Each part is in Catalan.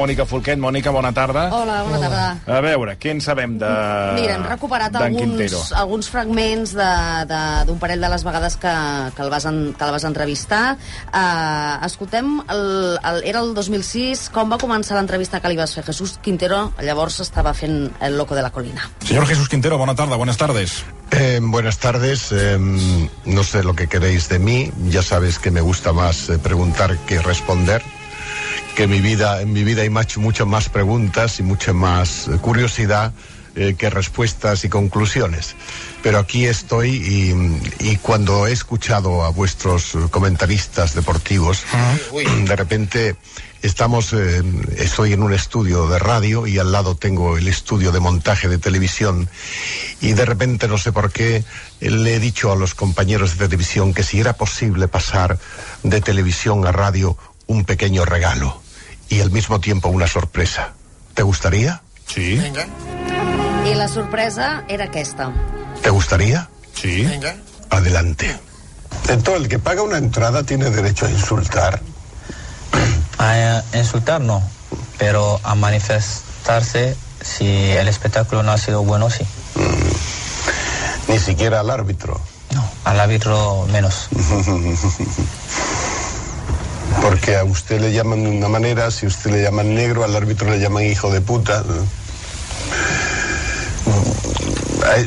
Mònica Folquet. Mònica, bona tarda. Hola, bona tarda. A veure, què en sabem de Mira, hem recuperat alguns, Quintero? alguns fragments de- de- d'un parell de les vegades que, que, el, vas en, que el vas entrevistar. Uh, escoltem, el, el, era el 2006, com va començar l'entrevista que li vas fer Jesús Quintero, llavors estava fent El loco de la colina. Señor Jesús Quintero, bona tarda, buenas tardes. Eh, buenas tardes. eh, no sé lo que queréis de mí. Ya sabes que me gusta más eh, preguntar que responder. Que mi vida, en mi vida hay mucho, mucho más preguntas y mucha más eh, curiosidad eh, que respuestas y conclusiones. Pero aquí estoy y, y cuando he escuchado a vuestros comentaristas deportivos, de repente estamos, eh, estoy en un estudio de radio y al lado tengo el estudio de montaje de televisión y de repente no sé por qué eh, le he dicho a los compañeros de televisión que si era posible pasar de televisión a radio un pequeño regalo y al mismo tiempo una sorpresa. ¿Te gustaría? Sí, I la sorpresa era aquesta. ¿Te gustaría? sí. Adelante. Entonces, el que paga una entrada tiene derecho a insultar. A insultar no, pero a manifestarse si el espectáculo no ha sido bueno, sí. Ni siquiera al árbitro. No, al árbitro menos. Porque a usted le llaman de una manera, si usted le llaman negro, al árbitro le llaman hijo de puta.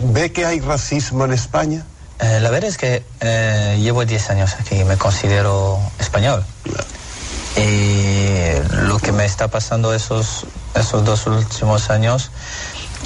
¿Ve que hay racismo en España? Eh, la verdad es que eh, llevo 10 años aquí, me considero español. Y lo que me está pasando esos, esos dos últimos años,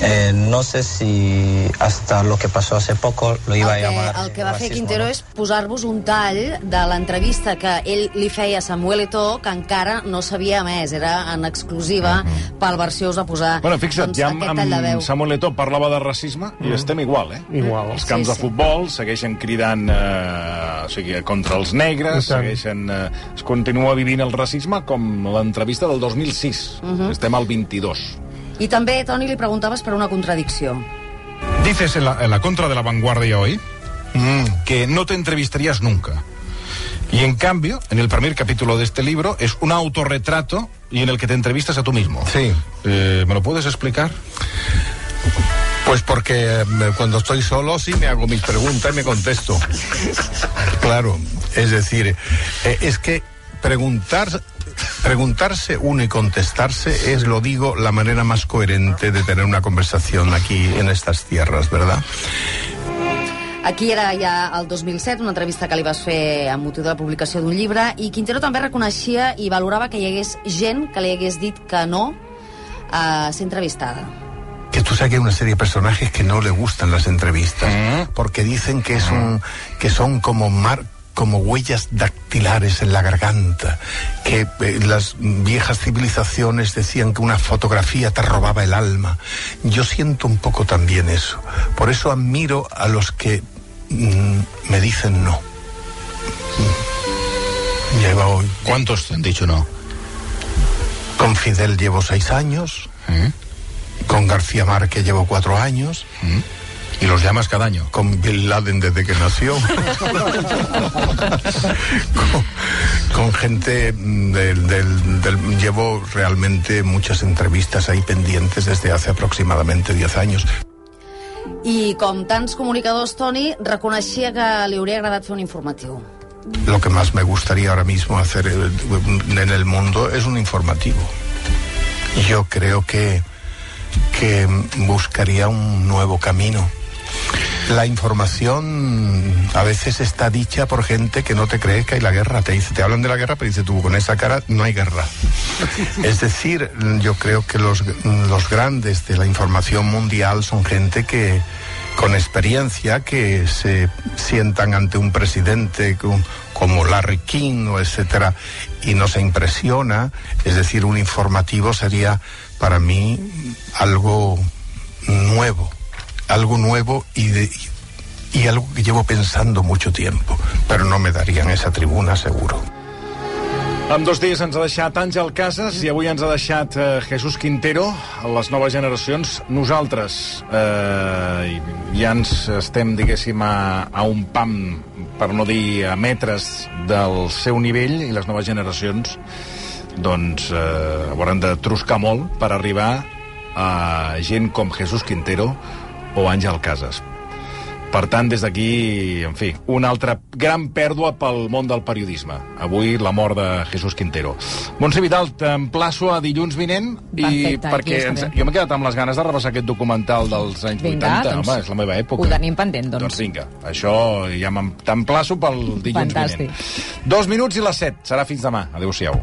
eh, no sé si hasta lo que pasó hace poco lo iba el a que, llamar. el que va fer racismo, Quintero ¿no? és posar-vos un tall de l'entrevista que ell li feia a Samuel Eto'o, que encara no s'havia emès, era en exclusiva pel versió us a posar Bueno, fixa't, doncs, ja amb, aquest tall de veu. amb Samuel Eto'o parlava de racisme i estem igual, eh? Igual. Els camps Sí, de sí. futbol segueixen cridant eh, o sigui, contra els negres, segueixen, eh, es continua vivint el racisme com l'entrevista del 2006. Estem al 22. I també, Toni, li preguntaves per una contradicció. Dices en la, en la contra de la vanguardia hoy mm, que no te entrevistarías nunca. Y en cambio, en el primer capítulo de este libro es un autorretrato y en el que te entrevistas a tú mismo. Sí. Eh, ¿Me lo puedes explicar? Pues porque eh, cuando estoy solo sí me hago mis preguntas y me contesto. Claro, es decir, eh, es que preguntar, preguntarse uno y contestarse es, lo digo, la manera más coherente de tener una conversación aquí en estas tierras, ¿verdad? Aquí era ja el 2007, una entrevista que li vas fer amb motiu de la publicació d'un llibre, i Quintero també reconeixia i valorava que hi hagués gent que li hagués dit que no a ser entrevistada. Que tú sabes que hay una serie de personajes que no le gustan las entrevistas porque dicen que es un que son como mar como huellas dactilares en la garganta, que eh, las viejas civilizaciones decían que una fotografía te robaba el alma. Yo siento un poco también eso. Por eso admiro a los que mm, me dicen no. Mm. Lleva hoy. ¿Cuántos te han dicho no? Con Fidel llevo seis años, ¿Eh? con García Márquez llevo cuatro años. Y los llamas cada año. con Bin Laden desde que nació. con, con gente mm, del, del- del- Llevo realmente muchas entrevistas ahí pendientes desde hace aproximadamente 10 años. I com tants comunicadors, Toni, reconeixia que li hauria agradat fer un informatiu. Lo que más me gustaría ahora mismo hacer eh, en el mundo es un informativo. Yo creo que, que buscaría un nuevo camino. La información a veces está dicha por gente que no te cree que hay la guerra. Te dice, te hablan de la guerra, pero dice tú con esa cara no hay guerra. Es decir, yo creo que los, los grandes de la información mundial son gente que con experiencia que se sientan ante un presidente co- como Larry King o etcétera y no se impresiona. Es decir, un informativo sería para mí algo nuevo, algo nuevo y, de- y algo que llevo pensando mucho tiempo, pero no me darían esa tribuna seguro. En dos dies ens ha deixat Àngel Casas i avui ens ha deixat eh, Jesús Quintero, a les noves generacions. Nosaltres eh, ja ens estem, diguéssim, a, a un pam, per no dir a metres del seu nivell, i les noves generacions doncs eh, hauran de truscar molt per arribar a gent com Jesús Quintero o Àngel Casas. Per tant, des d'aquí, en fi, una altra gran pèrdua pel món del periodisme. Avui, la mort de Jesús Quintero. Montse Vidal, t'emplaço a dilluns vinent i Perfecte, perquè aquí ens, jo m'he quedat amb les ganes de repassar aquest documental dels anys Vinga, 80. doncs, Home, és la meva època. ho tenim pendent, doncs. Doncs vinga, això ja t'emplaço pel dilluns Fantàstic. vinent. Dos minuts i les set. Serà fins demà. Adéu-siau.